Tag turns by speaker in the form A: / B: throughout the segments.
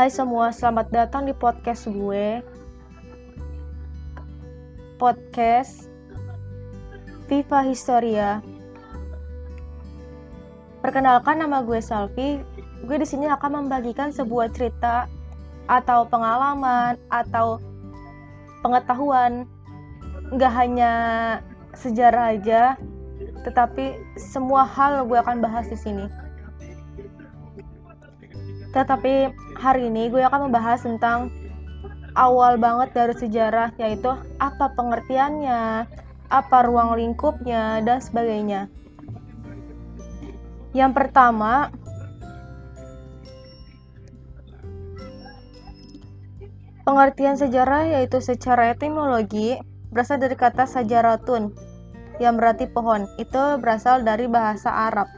A: Hai semua, selamat datang di podcast gue. Podcast Viva Historia. Perkenalkan nama gue Salvi. Gue di sini akan membagikan sebuah cerita atau pengalaman atau pengetahuan. Nggak hanya sejarah aja, tetapi semua hal gue akan bahas di sini. Tetapi hari ini gue akan membahas tentang awal banget dari sejarah yaitu apa pengertiannya, apa ruang lingkupnya dan sebagainya. Yang pertama, pengertian sejarah yaitu secara etimologi berasal dari kata sajaratun yang berarti pohon. Itu berasal dari bahasa Arab.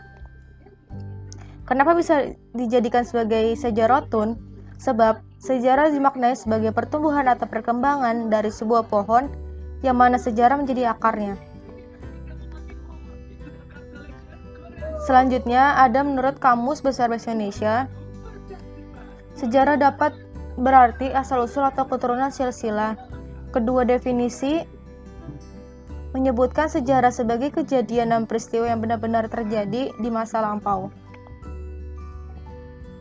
A: Kenapa bisa dijadikan sebagai sejarotun? Sebab sejarah dimaknai sebagai pertumbuhan atau perkembangan dari sebuah pohon yang mana sejarah menjadi akarnya. Selanjutnya ada menurut Kamus Besar Bahasa Indonesia, sejarah dapat berarti asal-usul atau keturunan silsilah. Kedua definisi menyebutkan sejarah sebagai kejadian dan peristiwa yang benar-benar terjadi di masa lampau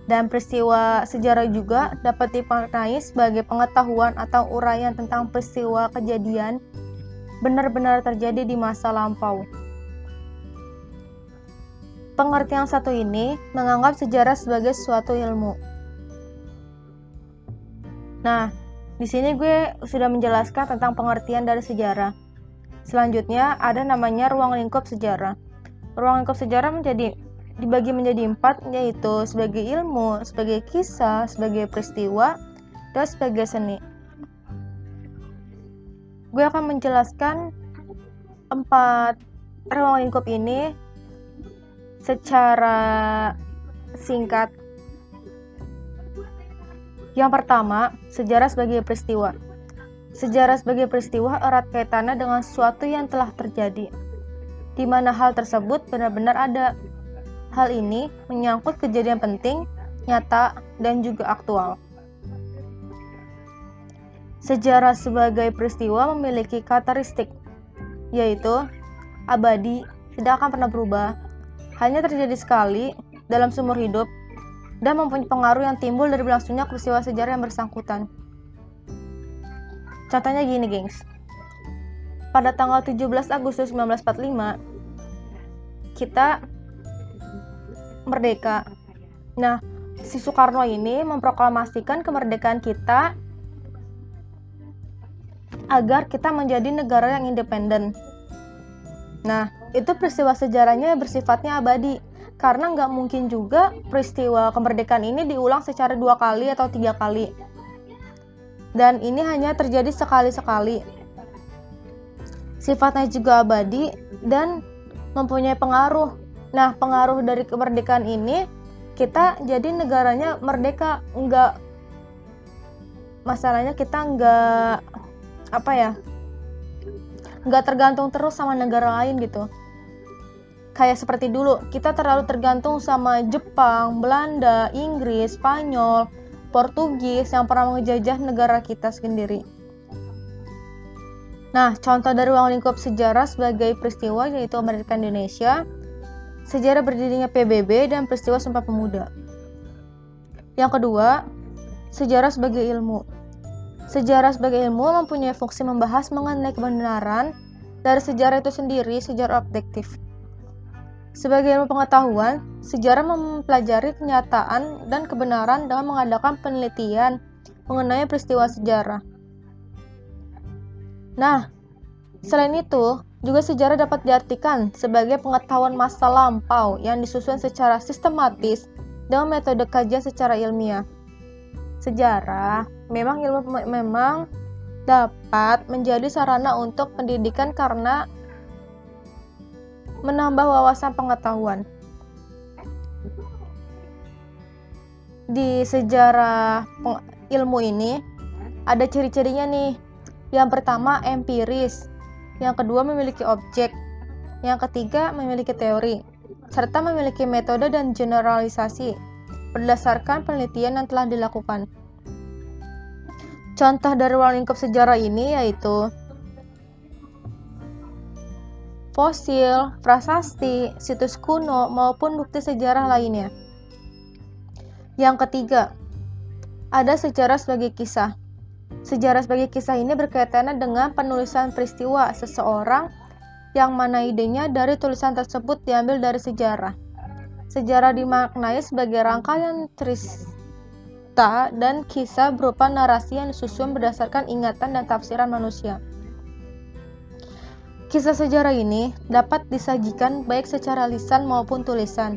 A: dan peristiwa sejarah juga dapat dimaknai sebagai pengetahuan atau uraian tentang peristiwa kejadian benar-benar terjadi di masa lampau. Pengertian satu ini menganggap sejarah sebagai suatu ilmu. Nah, di sini gue sudah menjelaskan tentang pengertian dari sejarah. Selanjutnya ada namanya ruang lingkup sejarah. Ruang lingkup sejarah menjadi dibagi menjadi empat yaitu sebagai ilmu, sebagai kisah, sebagai peristiwa, dan sebagai seni. Gue akan menjelaskan empat ruang lingkup ini secara singkat. Yang pertama, sejarah sebagai peristiwa. Sejarah sebagai peristiwa erat kaitannya dengan sesuatu yang telah terjadi, di mana hal tersebut benar-benar ada Hal ini menyangkut kejadian penting, nyata, dan juga aktual. Sejarah sebagai peristiwa memiliki karakteristik, yaitu abadi, tidak akan pernah berubah, hanya terjadi sekali dalam seumur hidup, dan mempunyai pengaruh yang timbul dari berlangsungnya peristiwa sejarah yang bersangkutan. Contohnya gini, gengs. Pada tanggal 17 Agustus 1945, kita merdeka. Nah, si Soekarno ini memproklamasikan kemerdekaan kita agar kita menjadi negara yang independen. Nah, itu peristiwa sejarahnya bersifatnya abadi karena nggak mungkin juga peristiwa kemerdekaan ini diulang secara dua kali atau tiga kali. Dan ini hanya terjadi sekali-sekali. Sifatnya juga abadi dan mempunyai pengaruh Nah, pengaruh dari kemerdekaan ini kita jadi negaranya merdeka. Enggak masalahnya kita enggak apa ya enggak tergantung terus sama negara lain gitu. Kayak seperti dulu kita terlalu tergantung sama Jepang, Belanda, Inggris, Spanyol, Portugis yang pernah mengejajah negara kita sendiri. Nah, contoh dari ruang lingkup sejarah sebagai peristiwa yaitu Amerika Indonesia sejarah berdirinya PBB dan peristiwa Sumpah Pemuda. Yang kedua, sejarah sebagai ilmu. Sejarah sebagai ilmu mempunyai fungsi membahas mengenai kebenaran dari sejarah itu sendiri, sejarah objektif. Sebagai ilmu pengetahuan, sejarah mempelajari kenyataan dan kebenaran dengan mengadakan penelitian mengenai peristiwa sejarah. Nah, selain itu, juga sejarah dapat diartikan sebagai pengetahuan masa lampau yang disusun secara sistematis dengan metode kajian secara ilmiah. Sejarah memang ilmu memang dapat menjadi sarana untuk pendidikan karena menambah wawasan pengetahuan. Di sejarah ilmu ini ada ciri-cirinya nih. Yang pertama empiris, yang kedua memiliki objek, yang ketiga memiliki teori, serta memiliki metode dan generalisasi. berdasarkan penelitian yang telah dilakukan. Contoh dari ruang lingkup sejarah ini yaitu fosil, prasasti, situs kuno, maupun bukti sejarah lainnya. Yang ketiga, ada sejarah sebagai kisah. Sejarah sebagai kisah ini berkaitan dengan penulisan peristiwa seseorang yang mana idenya dari tulisan tersebut diambil dari sejarah. Sejarah dimaknai sebagai rangkaian cerita dan kisah berupa narasi yang disusun berdasarkan ingatan dan tafsiran manusia. Kisah sejarah ini dapat disajikan baik secara lisan maupun tulisan.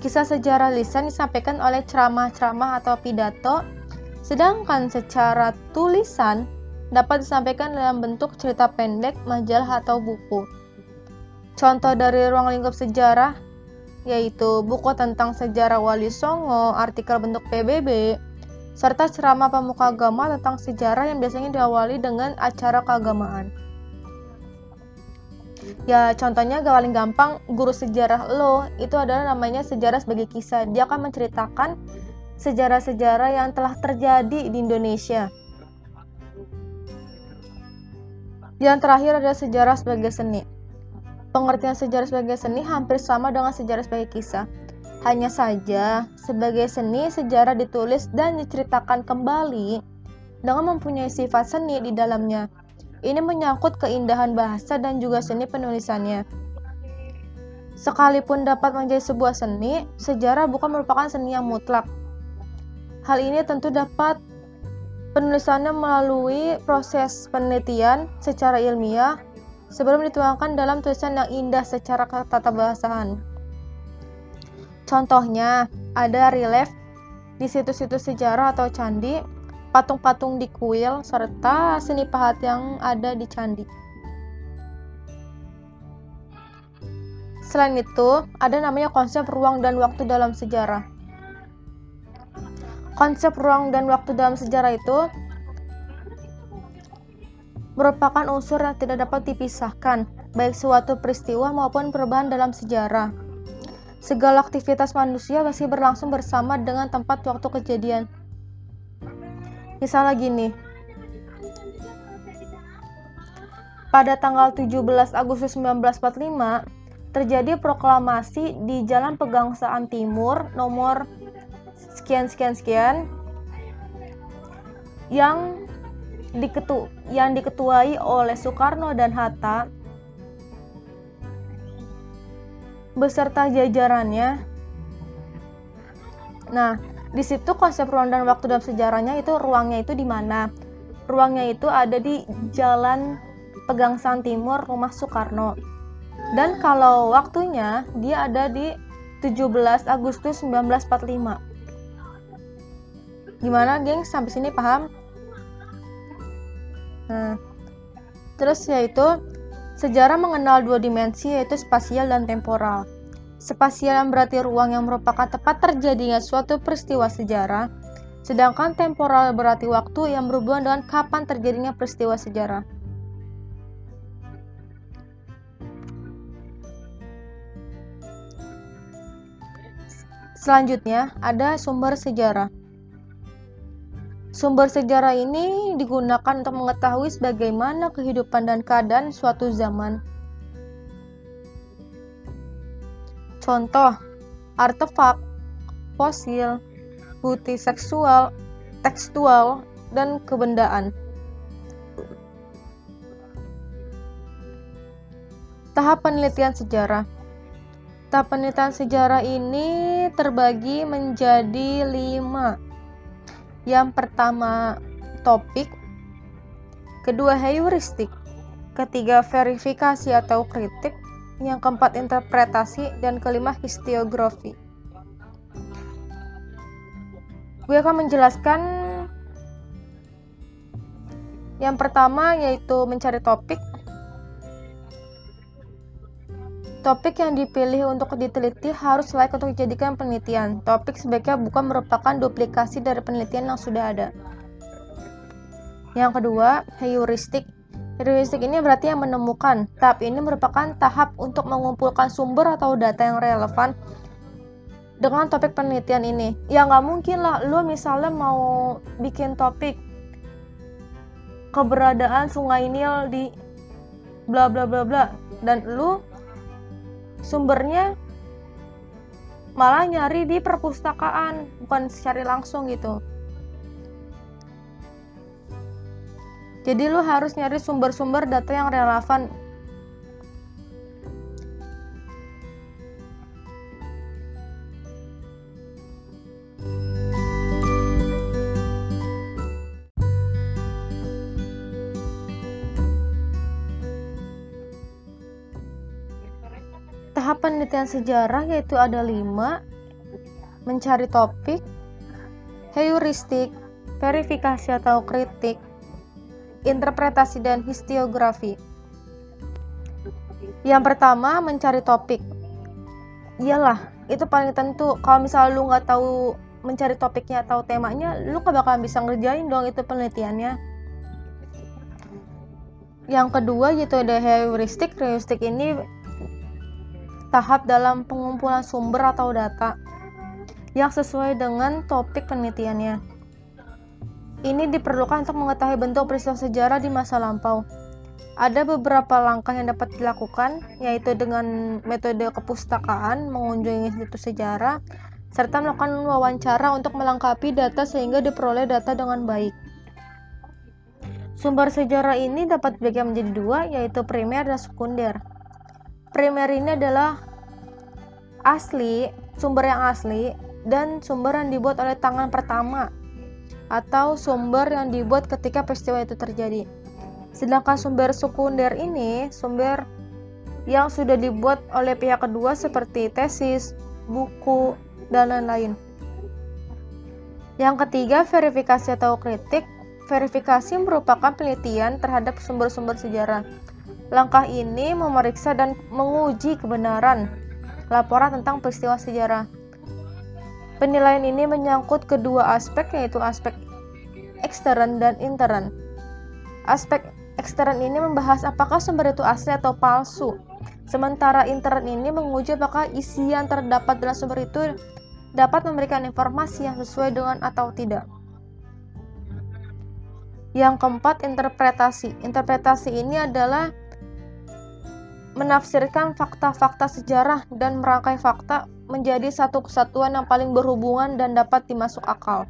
A: Kisah sejarah lisan disampaikan oleh ceramah-ceramah atau pidato, sedangkan secara tulisan dapat disampaikan dalam bentuk cerita pendek, majalah, atau buku. Contoh dari ruang lingkup sejarah yaitu buku tentang sejarah Wali Songo, artikel bentuk PBB, serta ceramah pemuka agama tentang sejarah yang biasanya diawali dengan acara keagamaan. Ya, contohnya gak paling gampang, guru sejarah lo itu adalah namanya sejarah sebagai kisah. Dia akan menceritakan sejarah-sejarah yang telah terjadi di Indonesia. Yang terakhir adalah sejarah sebagai seni. Pengertian sejarah sebagai seni hampir sama dengan sejarah sebagai kisah. Hanya saja, sebagai seni, sejarah ditulis dan diceritakan kembali dengan mempunyai sifat seni di dalamnya. Ini menyangkut keindahan bahasa dan juga seni penulisannya. Sekalipun dapat menjadi sebuah seni, sejarah bukan merupakan seni yang mutlak. Hal ini tentu dapat penulisannya melalui proses penelitian secara ilmiah sebelum dituangkan dalam tulisan yang indah secara tata bahasaan. Contohnya, ada relief di situs-situs sejarah atau candi, patung-patung di kuil, serta seni pahat yang ada di candi. Selain itu, ada namanya konsep ruang dan waktu dalam sejarah. Konsep ruang dan waktu dalam sejarah itu merupakan unsur yang tidak dapat dipisahkan, baik suatu peristiwa maupun perubahan dalam sejarah. Segala aktivitas manusia masih berlangsung bersama dengan tempat waktu kejadian. Misalnya gini, pada tanggal 17 Agustus 1945 terjadi proklamasi di Jalan Pegangsaan Timur nomor sekian sekian sekian yang diketu yang diketuai oleh Soekarno dan Hatta beserta jajarannya. Nah, di situ konsep ruang dan waktu dalam sejarahnya itu ruangnya itu di mana? Ruangnya itu ada di Jalan Pegangsaan Timur Rumah Soekarno. Dan kalau waktunya dia ada di 17 Agustus 1945. Gimana, geng? Sampai sini paham? Nah, terus yaitu sejarah mengenal dua dimensi yaitu spasial dan temporal. Spasial yang berarti ruang yang merupakan tempat terjadinya suatu peristiwa sejarah, sedangkan temporal berarti waktu yang berhubungan dengan kapan terjadinya peristiwa sejarah. Selanjutnya, ada sumber sejarah. Sumber sejarah ini digunakan untuk mengetahui bagaimana kehidupan dan keadaan suatu zaman. Contoh, artefak, fosil, bukti seksual, tekstual, dan kebendaan. Tahap penelitian sejarah Tahap penelitian sejarah ini terbagi menjadi lima yang pertama, topik. Kedua, heuristik. Ketiga, verifikasi atau kritik. Yang keempat, interpretasi. Dan kelima, historiografi. Gue akan menjelaskan yang pertama yaitu mencari topik Topik yang dipilih untuk diteliti harus layak untuk dijadikan penelitian. Topik sebaiknya bukan merupakan duplikasi dari penelitian yang sudah ada. Yang kedua, heuristik. Heuristik ini berarti yang menemukan. Tahap ini merupakan tahap untuk mengumpulkan sumber atau data yang relevan dengan topik penelitian ini ya nggak mungkin lah lu misalnya mau bikin topik keberadaan sungai Nil di bla bla bla bla dan lu sumbernya malah nyari di perpustakaan bukan secara langsung gitu. Jadi lu harus nyari sumber-sumber data yang relevan penelitian sejarah yaitu ada lima mencari topik heuristik verifikasi atau kritik interpretasi dan histiografi yang pertama mencari topik. Iyalah itu paling tentu. Kalau misalnya lu nggak tahu mencari topiknya atau temanya lu gak bakalan bisa ngerjain dong itu penelitiannya. Yang kedua yaitu ada heuristik. Heuristik ini tahap dalam pengumpulan sumber atau data yang sesuai dengan topik penelitiannya. Ini diperlukan untuk mengetahui bentuk peristiwa sejarah di masa lampau. Ada beberapa langkah yang dapat dilakukan, yaitu dengan metode kepustakaan, mengunjungi institusi sejarah, serta melakukan wawancara untuk melengkapi data sehingga diperoleh data dengan baik. Sumber sejarah ini dapat dibagi menjadi dua, yaitu primer dan sekunder primer ini adalah asli, sumber yang asli, dan sumber yang dibuat oleh tangan pertama atau sumber yang dibuat ketika peristiwa itu terjadi. Sedangkan sumber sekunder ini sumber yang sudah dibuat oleh pihak kedua seperti tesis, buku, dan lain-lain. Yang ketiga, verifikasi atau kritik. Verifikasi merupakan penelitian terhadap sumber-sumber sejarah Langkah ini memeriksa dan menguji kebenaran laporan tentang peristiwa sejarah. Penilaian ini menyangkut kedua aspek yaitu aspek ekstern dan intern. Aspek ekstern ini membahas apakah sumber itu asli atau palsu. Sementara intern ini menguji apakah isi yang terdapat dalam sumber itu dapat memberikan informasi yang sesuai dengan atau tidak. Yang keempat, interpretasi. Interpretasi ini adalah menafsirkan fakta-fakta sejarah dan merangkai fakta menjadi satu kesatuan yang paling berhubungan dan dapat dimasuk akal.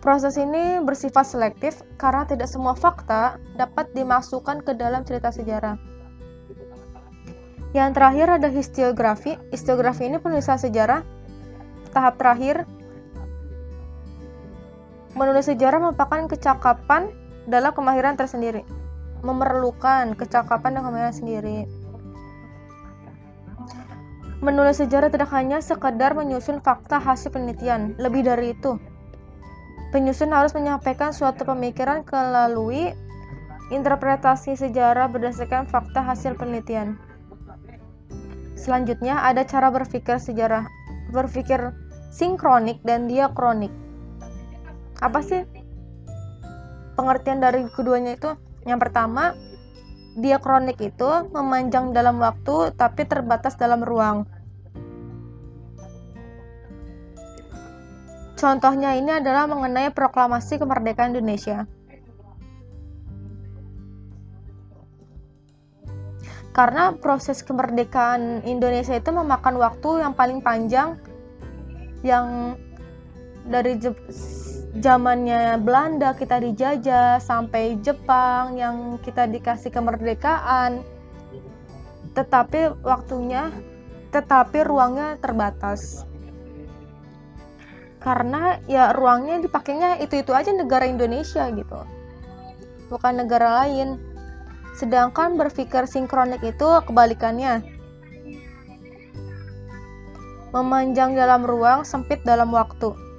A: Proses ini bersifat selektif karena tidak semua fakta dapat dimasukkan ke dalam cerita sejarah. Yang terakhir ada histiografi. Histiografi ini penulisan sejarah. Tahap terakhir, menulis sejarah merupakan kecakapan dalam kemahiran tersendiri memerlukan kecakapan dan kemahiran sendiri. Menulis sejarah tidak hanya sekedar menyusun fakta hasil penelitian, lebih dari itu. Penyusun harus menyampaikan suatu pemikiran melalui interpretasi sejarah berdasarkan fakta hasil penelitian. Selanjutnya ada cara berpikir sejarah, berpikir sinkronik dan diakronik. Apa sih pengertian dari keduanya itu? Yang pertama, diakronik itu memanjang dalam waktu tapi terbatas dalam ruang. Contohnya ini adalah mengenai proklamasi kemerdekaan Indonesia. Karena proses kemerdekaan Indonesia itu memakan waktu yang paling panjang yang dari zamannya Belanda kita dijajah sampai Jepang yang kita dikasih kemerdekaan. Tetapi waktunya tetapi ruangnya terbatas. Karena ya ruangnya dipakainya itu-itu aja negara Indonesia gitu. Bukan negara lain. Sedangkan berpikir sinkronik itu kebalikannya. Memanjang dalam ruang sempit dalam waktu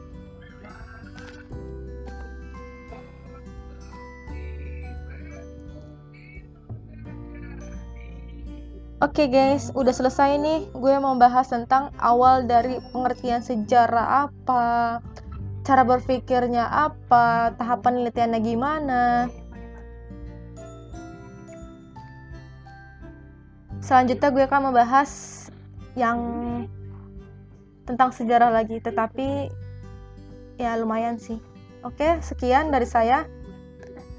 A: Oke okay guys, udah selesai nih. Gue mau bahas tentang awal dari pengertian sejarah apa, cara berpikirnya apa, tahap penelitiannya gimana. Selanjutnya gue akan membahas yang tentang sejarah lagi tetapi ya lumayan sih oke sekian dari saya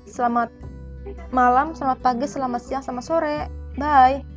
A: selamat malam selamat pagi selamat siang selamat sore bye